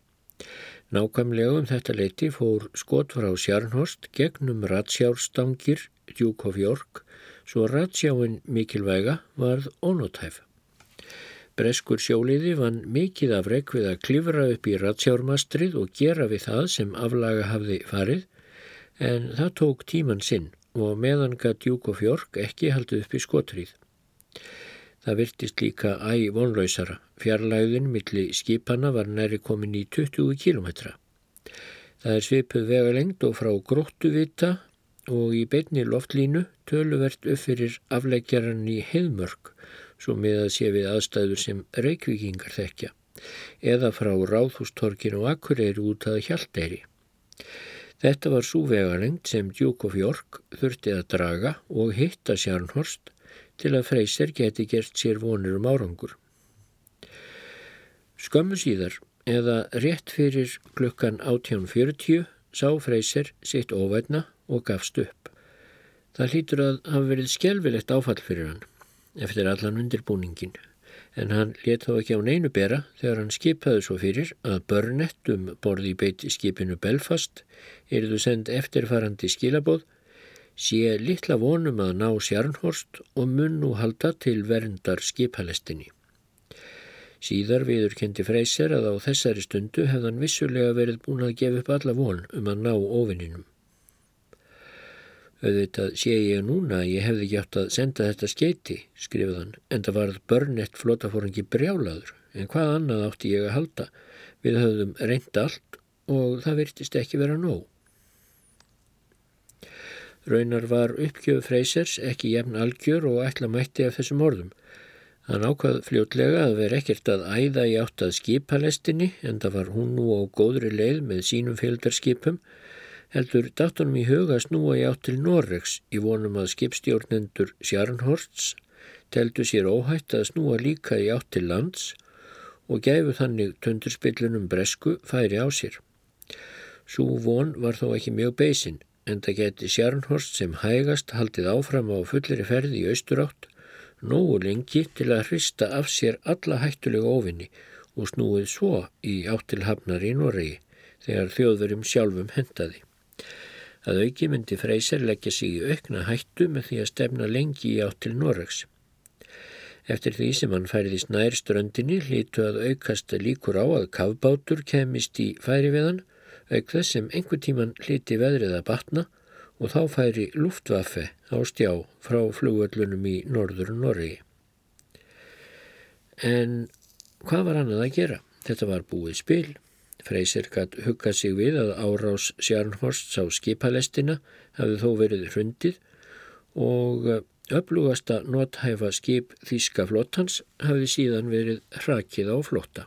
A: Nákvæmlega um þetta leiti fór skot frá Sjarnhorst gegnum ratsjárstangir djúk og fjörg, svo ratsjáin mikilvæga varð ónótæf. Breskur sjóliði vann mikið af rekk við að klifra upp í ratsjármastrið og gera við það sem aflaga hafði farið en það tók tíman sinn og meðan gað djúk og fjörg ekki haldið upp í skotrið. Það virtist líka æg vonlausara. Fjarlæðin milli skipana var næri komin í 20 kilometra. Það er svipuð vega lengt og frá gróttuvita og í beinni loftlínu töluvert upp fyrir afleggjaran í heimörk svo með að sé við aðstæður sem reykvikingar þekkja, eða frá Ráðhústorkin og Akureyri út að Hjalteyri. Þetta var svo vegalengt sem Duke of York þurfti að draga og hitta Sjarnhorst til að Freyser geti gert sér vonir um árangur. Skömmu síðar, eða rétt fyrir klukkan 18.40, sá Freyser sitt óvætna og gafst upp. Það hlýtur að hafa verið skjálfilegt áfall fyrir hann eftir allan undirbúningin en hann let þá ekki á neinu bera þegar hann skipaði svo fyrir að börnett um borði í beiti skipinu Belfast erðu send eftirfarandi skilabóð sé litla vonum að ná Sjarnhorst og mun nú halda til verndar skipalestinni. Síðar viður kendi Freyser að á þessari stundu hefðan vissulega verið búin að gefa upp alla von um að ná ofinninum. Auðvitað sé ég núna að ég hefði gjátt að senda þetta skeiti, skrifðan, en það varð börnett flótafórangi brjálaður, en hvað annað átti ég að halda? Við höfðum reynd allt og það virtist ekki vera nóg. Raunar var uppgjöf freysers ekki jefn algjör og ætla mætti af þessum orðum. Hann ákvað fljótlega að vera ekkert að æða í átt að skipalestinni en það var hún nú á góðri leið með sínum fylgdarskipum heldur datunum í huga snúa í átt til Norregs í vonum að skipstjórnendur Sjarnhorsts teldu sér óhætt að snúa líka í átt til lands og gæfu þannig tundurspillunum bresku færi á sér. Sú von var þó ekki mjög beisinn en það geti Sjarnhorst sem hægast haldið áfram á fullri ferði í austurátt nógu lengi til að hrista af sér alla hættulega ofinni og snúið svo í átt til hafnar í Noregi þegar þjóðverum sjálfum hendaði. Að auki myndi Freyser leggja sig í aukna hættu með því að stefna lengi í átt til Norregs. Eftir því sem hann færðist nær ströndinni hlítu að aukasta líkur á að kavbátur kemist í færi við hann, auk þess sem einhver tíman hlíti veðrið að batna og þá færi luftvaffe á stjá frá flugöllunum í norður Norri. En hvað var hann að gera? Þetta var búið spil. Freysir gætt huggað sig við að árás Sjarnhorst sá skipalestina hafði þó verið hrundið og upplúgasta nothæfa skip Þíska flottans hafði síðan verið hrakið á flotta.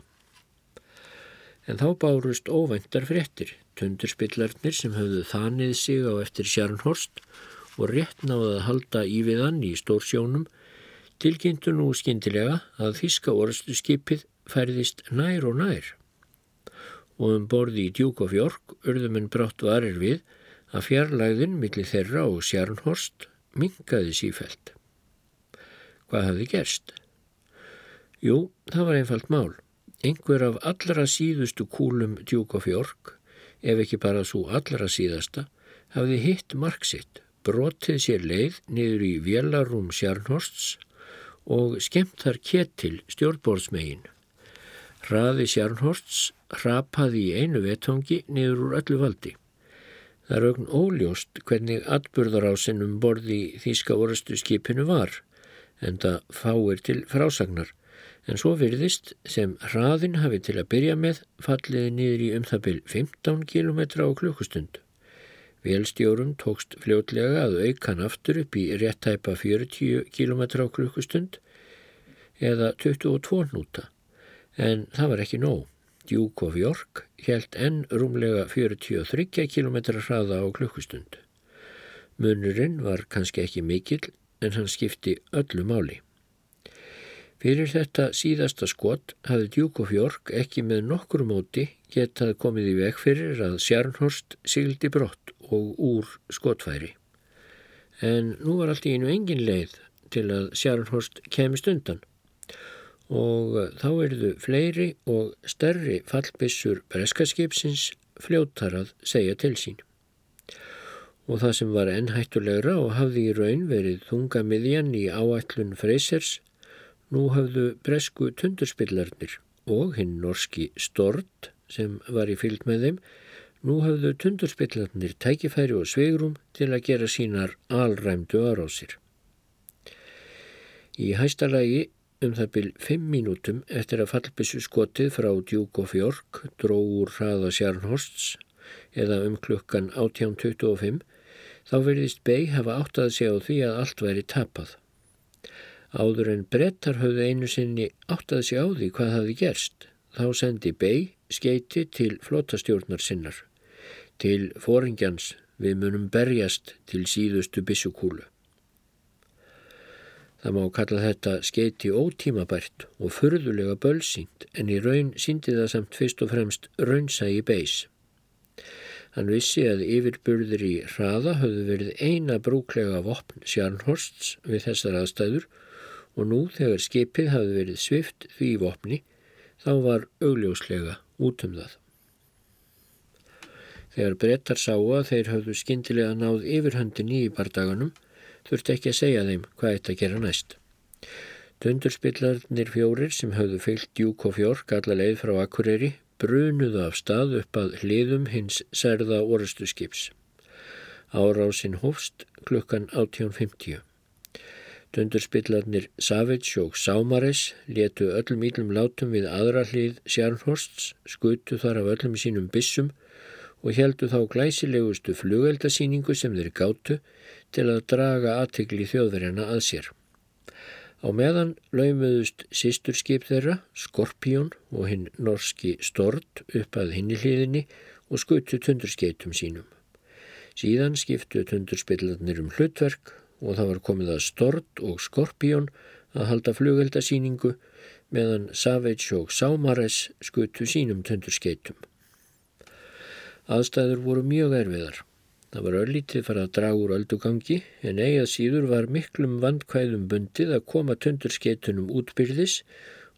A: En þá bárust óvæntar fréttir, tundurspillarnir sem hafðu þanið sig á eftir Sjarnhorst og rétt náða að halda í viðan í stórsjónum, tilkynntu nú skindilega að Þíska orðstu skipið færðist nær og nær og um borði í Djúk og Fjörg urðum en brátt varir við að fjarlæðin millir þeirra og Sjarnhorst mingaði sífælt. Hvað hafði gerst? Jú, það var einfalt mál. Einhver af allra síðustu kúlum Duke of York, ef ekki bara svo allra síðasta, hafði hitt marksitt, brotið sér leið niður í vélarúm Sjarnhorsts og skemmt þar ketil stjórnbórsmegin. Hraði Sjarnhorsts hrapaði í einu vetongi niður úr öllu valdi. Það er augn óljóst hvernig atburðarásinnum borði þýska orustu skipinu var, en það fáir til frásagnar en svo virðist sem hraðin hafi til að byrja með falliði niður í um það byl 15 km á klukkustund. Vélstjórum tókst fljótlega að aukan aftur upp í réttæpa 40 km á klukkustund eða 22 núta, en það var ekki nóg. Duke of York held enn rúmlega 43 km hraða á klukkustund. Munurinn var kannski ekki mikill en hann skipti öllu máli. Fyrir þetta síðasta skot hafði Duke of York ekki með nokkur móti getað komið í veg fyrir að Sjarnhorst sigildi brott og úr skotfæri. En nú var allt í einu engin leið til að Sjarnhorst kemist undan og þá erðu fleiri og stærri fallbissur breskaskipsins fljóttarað segja til sín. Og það sem var ennhættulegra og hafði í raun verið þunga miðjan í áætlun Freysers Nú hafðu bresku tundurspillarnir og hinn norski Stort sem var í fylg með þeim, nú hafðu tundurspillarnir tækifæri og sveigrum til að gera sínar alræmdu arásir. Í hæstalagi um það byl 5 mínútum eftir að fallbissu skotið frá Duke of York dró úr hraða Sjarnhorsts eða um klukkan 18.25 þá verðist Bey hafa átt að segja á því að allt væri tapað. Áður en brettar höfðu einu sinni áttaði sig á því hvað hafi gerst. Þá sendi Bey skeiti til flótastjórnar sinnar. Til fóringjans við munum berjast til síðustu bissukúlu. Það má kalla þetta skeiti ótímabært og förðulega bölsýnt en í raun síndi það samt fyrst og fremst raunsægi beis. Hann vissi að yfirburðir í hraða höfðu verið eina brúklega vopn Sjarnhorsts við þessar aðstæður og nú þegar skipið hafði verið svift því vopni þá var augljóslega út um það. Þegar brettar sáu að þeir hafðu skindilega náð yfirhöndin í bardaganum þurfti ekki að segja þeim hvað þetta gera næst. Tundurspillarnir fjórir sem hafðu fyllt Djúk og Fjórk alla leið frá Akureyri brunuðu af stað upp að hliðum hins særða orustu skips. Árásinn hófst klukkan 18.50. Dundurspillarnir Savage og Sámares letu öllum ílum látum við aðra hlið Sjarnhorsts, skutu þar af öllum sínum bissum og heldu þá glæsilegustu flugeldasíningu sem þeir gáttu til að draga aðtegli þjóðverjana að sér. Á meðan laumuðust sísturskip þeirra, Skorpjón og hinn norski Stort upp að hinni hliðinni og skutu tundurskeitum sínum. Síðan skiptu tundurspillarnir um hlutverk og það var komið að Stort og Skorpjón að halda flugeldasíningu meðan Savage og Sámares skutu sínum tundurskeitum. Aðstæður voru mjög erfiðar. Það var öllítið farað að draga úr öldugangi en eigað síður var miklum vandkvæðum bundið að koma tundurskeitunum útbyrðis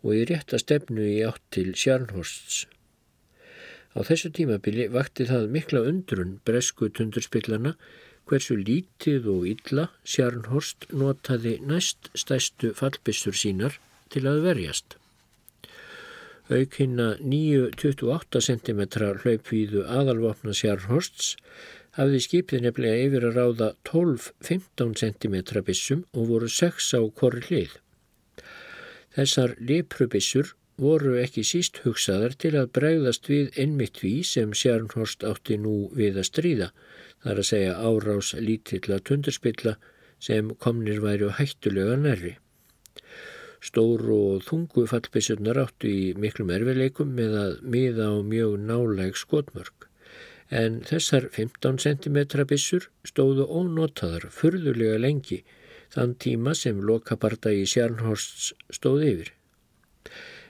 A: og í rétta stefnu í átt til Sjarnhorsts. Á þessu tímabili vakti það mikla undrun bresku tundurspillana hversu lítið og illa Sjarnhorst notaði næst stæstu fallbissur sínar til að verjast. Aukina 9-28 cm hlaupvíðu aðalvopna Sjarnhorsts hafði skipið nefnilega yfir að ráða 12-15 cm bissum og voru 6 á korri hlið. Þessar liprubissur voru ekki síst hugsaðar til að bregðast við einmitt við sem Sjarnhorst átti nú við að stríða þar að segja árás lítilla tundurspilla sem komnir væri hættulega nærri. Stóru og þungu fallbissurnar áttu í miklum erfileikum með að miða á mjög náleg skotmörk. En þessar 15 cm bissur stóðu ónotaðar furðulega lengi þann tíma sem lokaparta í Sjarnhorsts stóð yfir.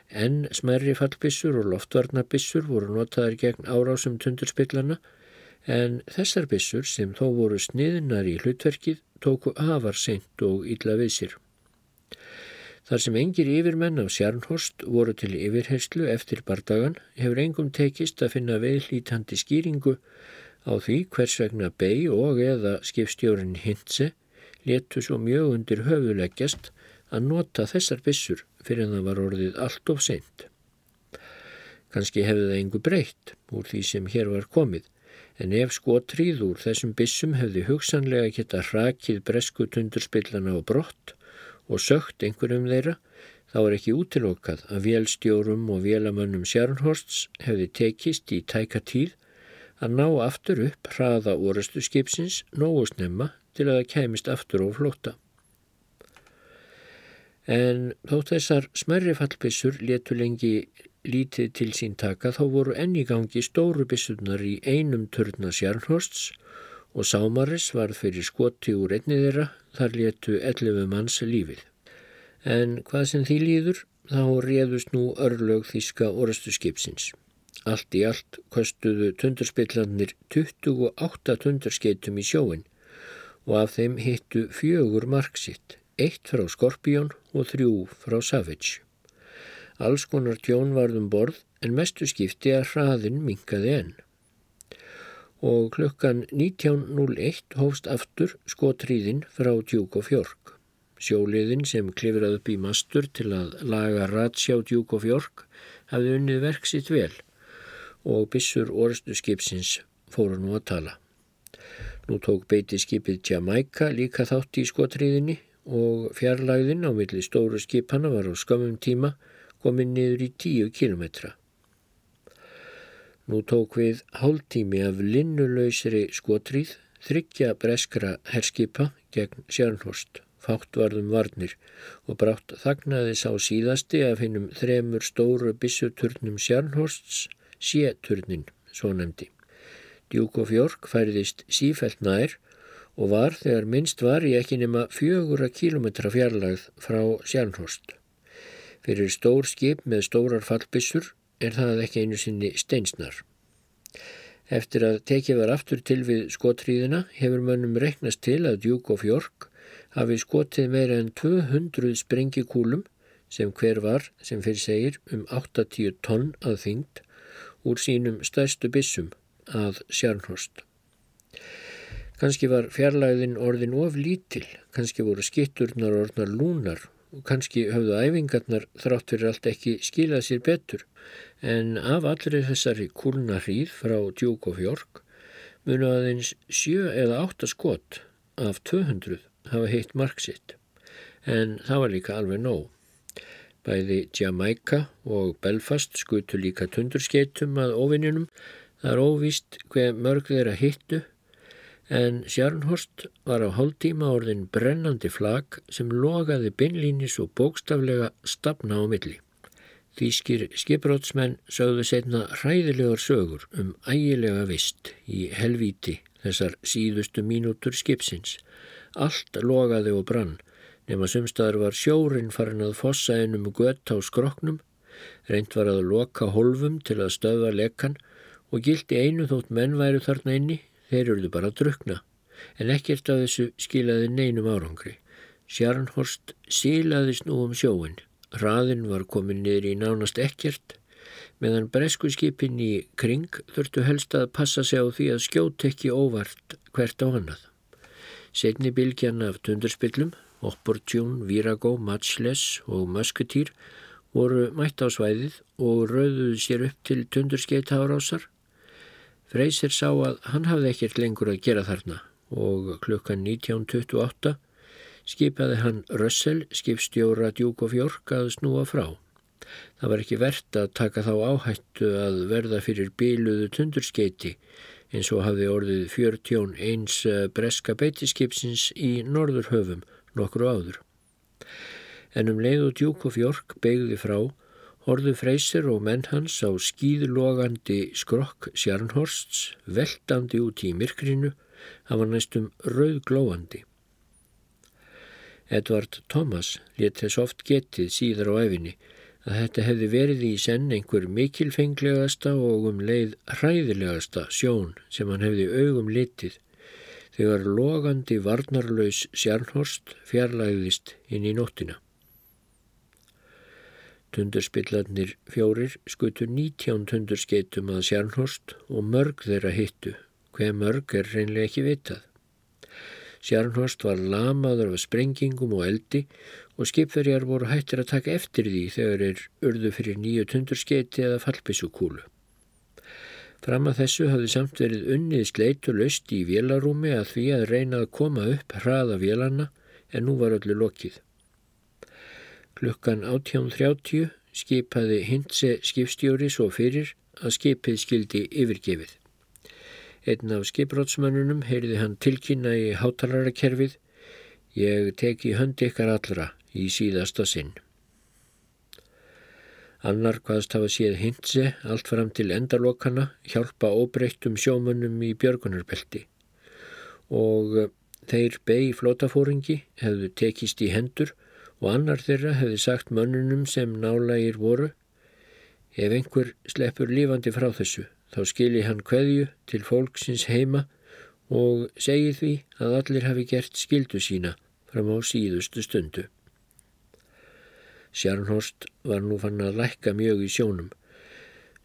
A: En smerri fallbissur og loftvarnabissur voru notaðar gegn árásum tundurspillana en þessar bissur sem þó voru sniðnar í hlutverkið tóku afar seint og illa við sér. Þar sem engir yfirmenn af Sjarnhorst voru til yfirherslu eftir bardagan hefur engum tekist að finna veðlítandi skýringu á því hvers vegna Bey og eða skipstjórin Hintze letu svo mjög undir höfuleggjast að nota þessar bissur fyrir en það var orðið allt of seint. Kanski hefði það engu breytt úr því sem hér var komið en ef skotrið úr þessum bissum hefði hugsanlega geta hrakið bresku tundurspillana á brott og sögt einhverjum þeirra, þá er ekki útilokað að vélstjórum og vélamönnum Sjárnhorsts hefði tekist í tæka tíð að ná aftur upp hraða orastu skipsins nógu snemma til að það kæmist aftur á flóta. En þótt þessar smerri fallbissur letu lengi lítið til sín taka þá voru enni gangi stóru bissunar í einum törna Sjárnhorsts og Sámaris varð fyrir skoti úr einni þeirra þar letu 11 manns lífið. En hvað sem því líður þá réðust nú örlög þíska orastu skipsins. Allt í allt kostuðu tundurspillanir 28 tundurskeitum í sjóin og af þeim hittu fjögur marksitt, eitt frá Skorpjón og þrjú frá Savage. Alls konar tjón varðum borð en mestu skipti að hraðin minkaði enn og klukkan 19.01 hófst aftur skotríðin frá Djúk og Fjörg. Sjóliðin sem klifrað upp í mastur til að laga ratsjá Djúk og Fjörg hafði unnið verk sitt vel og bissur orðstu skipsins fóru nú að tala. Nú tók beiti skipið Jamaica líka þátt í skotríðinni og fjarlæðin á milli stóru skipana var á skamum tíma komið niður í 10 kilometra. Nú tók við hálftími af linnulausri skotrýð, þryggja breskra herskipa gegn Sjárnhorst, fátt varðum varnir og brátt þagnaði sá síðasti af hinnum þremur stóru bissuturnum Sjárnhorsts, séturnin, svo nefndi. Djúk og Fjörg færðist sífælt nær og var þegar minnst var í ekki nema fjögura kílometra fjarlagð frá Sjárnhorst. Fyrir stór skip með stórar fallbissur er það ekki einu sinni steinsnar. Eftir að tekið var aftur til við skotríðina hefur mönnum reknast til að Duke of York hafi skotið meira en 200 sprengikúlum sem hver var, sem fyrir segir, um 80 tonn að þyngd úr sínum stærstu bissum að Sjarnhorst. Kanski var fjarlæðin orðin of lítil, kanski voru skitturnar orðnar lúnar og kannski höfðu æfingarnar þrátt fyrir allt ekki skilað sér betur. En af allri þessari kúlna hríð frá Duke of York munu aðeins sjö eða átta skot af 200 hafa heitt marksitt en það var líka alveg nóg. Bæði Jamaica og Belfast skutu líka tundurskeitum að ofinjunum það er óvíst hver mörg þeirra hittu en Sjarnhorst var á hálftíma orðin brennandi flag sem logaði beinlínis og bókstaflega stafna á milli. Þýskir skiprótsmenn sögðu setna hræðilegar sögur um ægilega vist í helvíti þessar síðustu mínútur skipsins. Allt logaði og brann nema sumstaðar var sjórin farin að fossa einum gött á skroknum, reynd var að loka holfum til að stöða lekan og gildi einu þótt menn væru þarna inni Þeir eruðu bara að drukna, en ekkert af þessu skilaði neinum árangri. Sjarnhorst sílaðist nú um sjóin. Raðin var komin niður í nánast ekkert, meðan breskuskipin í kring þurftu helst að passa sig á því að skjót ekki óvart hvert á hannað. Segni bylgjan af tundurspillum, Opportune, Virago, Matchless og Musketeer voru mætt á svæðið og rauðuðu sér upp til tundurskeita árásar Freysir sá að hann hafði ekkert lengur að gera þarna og klukkan 1928 skipaði hann Russell, skipstjóra Djúk og Fjörg, að snúa frá. Það var ekki verðt að taka þá áhættu að verða fyrir bíluðu tundurskeiti eins og hafði orðið fjörtjón eins eh, breska beitiskipsins í norðurhöfum nokkru áður. En um leið og Djúk og Fjörg begði frá Horðu freysir og menn hans á skýðlogandi skrokk Sjarnhorsts veltandi út í myrkrinu, hann var næstum rauðglóandi. Edvard Thomas let þess oft getið síðar á efinni að þetta hefði verið í senn einhver mikilfenglegasta og um leið hræðilegasta sjón sem hann hefði augum litið þegar logandi varnarlaus Sjarnhorst fjarlæðist inn í nóttina. Tundurspillarnir fjórir skutu 19 tundurskeitum að Sjarnhorst og mörg þeirra hittu. Hver mörg er reynlega ekki vitað. Sjarnhorst var lamaður af sprengingum og eldi og skipverjar voru hættir að taka eftir því þegar er urðu fyrir nýju tundurskeiti eða fallbissukúlu. Fram að þessu hafði samt verið unnið sleitu löst í vélarúmi að því að reyna að koma upp hraða vélanna en nú var öllu lokið. Klukkan 18.30 skipaði Hintse skipstjóri svo fyrir að skipið skildi yfirgefið. Einn af skiprótsmannunum heyrði hann tilkynna í hátalarakerfið Ég teki höndi ykkar allra í síðasta sinn. Annar hvaðst hafa séð Hintse allt fram til endalokana hjálpa óbreyttum sjómönnum í björgunarbelti og þeir beig flótafóringi hefðu tekist í hendur og annar þeirra hefði sagt mönnunum sem nálægir voru ef einhver sleppur lífandi frá þessu þá skilji hann kveðju til fólksins heima og segi því að allir hafi gert skildu sína fram á síðustu stundu. Sjarnhorst var nú fann að lækka mjög í sjónum.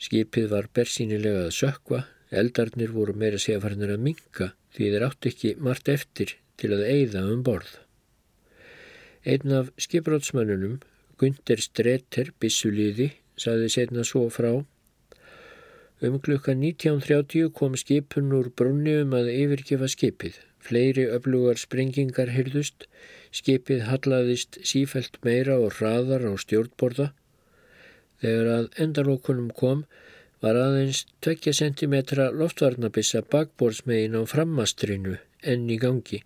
A: Skipið var bersýnilega að sökva, eldarnir voru meira sefarnir að minka því þeir átt ekki margt eftir til að eigða um borð. Einn af skiprótsmönnunum, Gunder Stretter, bissuliði, saði setna svo frá. Um klukka 19.30 kom skipun úr brunni um að yfirgefa skipið. Fleiri öflugar sprengingar hyrðust, skipið hallaðist sífælt meira og hraðar á stjórnborða. Þegar að endalókunum kom var aðeins 20 cm loftvarnabissa bakbórsmegin á frammastrinu enn í gangi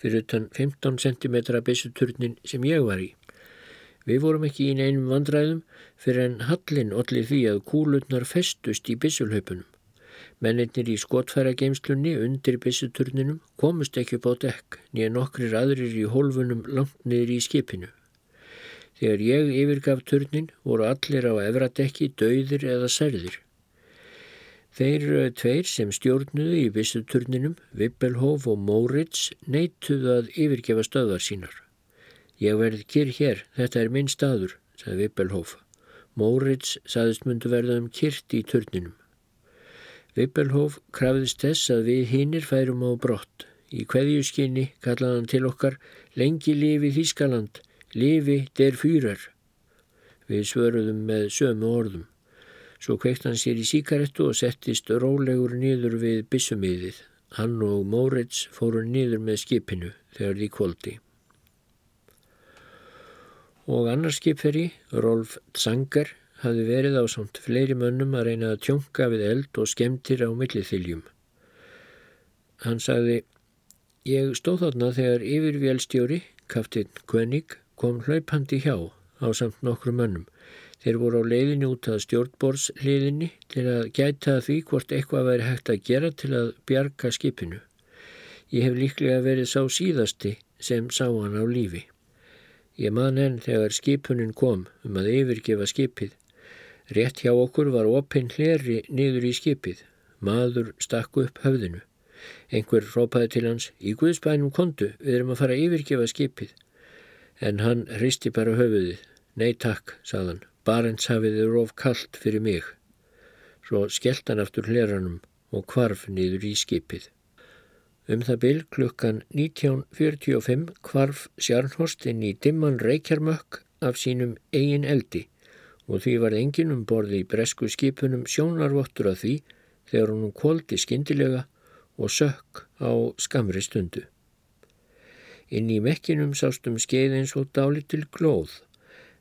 A: fyrir utan 15 cm byssuturnin sem ég var í. Við vorum ekki í neinum vandræðum fyrir en hallin allir því að kúlutnar festust í byssulhaupunum. Mennirnir í skotfærageimslunni undir byssuturninum komust ekki upp á dekk nýja nokkrir aðrir í hólfunum langt niður í skipinu. Þegar ég yfirgaf turnin voru allir á efradekki döðir eða særðir. Þeir tveir sem stjórnuðu í vissuturninum, Vippelhof og Móritz, neituðu að yfirgefa stöðar sínar. Ég verð kyrr hér, þetta er minn staður, sagði Vippelhof. Móritz saðist myndu verða um kyrrt í turninum. Vippelhof krafðist þess að við hinnir færum á brott. Í hverjuskinni kallaði hann til okkar lengi lifi Þískaland, lifi der fýrar. Við svöruðum með sömu orðum. Svo kveikt hann sér í síkarettu og settist rólegur niður við bissumiðið. Hann og Móritz fóru niður með skipinu þegar því kvóldi. Og annar skipferi, Rolf Tsangar, hafði verið á samt fleiri mönnum að reyna að tjónka við eld og skemmtir á milliþiljum. Hann sagði, ég stóð þarna þegar yfirvélstjóri, kaftinn Kvennig, kom hlaupandi hjá á samt nokkru mönnum. Þeir voru á leiðinni út að stjórnborðsliðinni til að gæta því hvort eitthvað væri hægt að gera til að bjarga skipinu. Ég hef líklega verið sá síðasti sem sá hann á lífi. Ég man enn þegar skipunin kom um að yfirgefa skipið. Rétt hjá okkur var opinn hleri niður í skipið. Maður stakku upp höfðinu. Einhver rópaði til hans, í Guðsbænum kontu, við erum að fara að yfirgefa skipið. En hann hristi bara höfuðið. Nei takk, sagðan. Barentshafið er of kallt fyrir mig. Svo skellt hann aftur hleranum og kvarf niður í skipið. Um það byl klukkan 1945 kvarf Sjarnhorst inn í dimman reykjarmökk af sínum eigin eldi og því var enginn um borði í bresku skipunum sjónarvottur af því þegar hún koldi skindilega og sökk á skamri stundu. Inn í mekkinum sástum skeið eins og dálit til glóð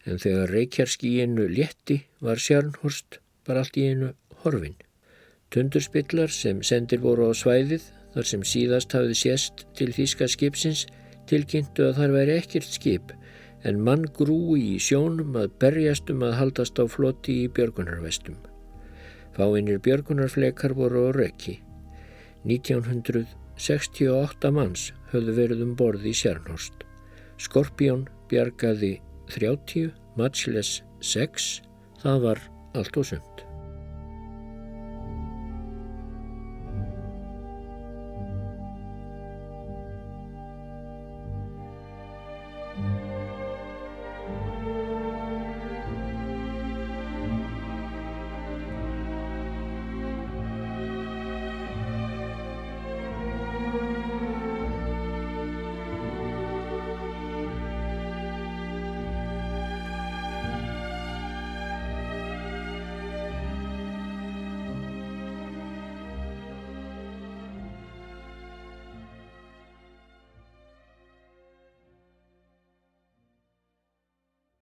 A: en þegar reykjarskíinu létti var Sjarnhorst bara allt í einu horfin. Tundurspillar sem sendir voru á svæðið þar sem síðast hafið sést til þýska skipsins tilkynntu að þar væri ekkert skip en mann grúi í sjónum að berjast um að haldast á floti í björgunarvestum. Fáinnir björgunarflekar voru á röki. 1968 manns höfðu verið um borði í Sjarnhorst. Skorpjón bjargaði 30, Matchless 6, það var allt og sumt.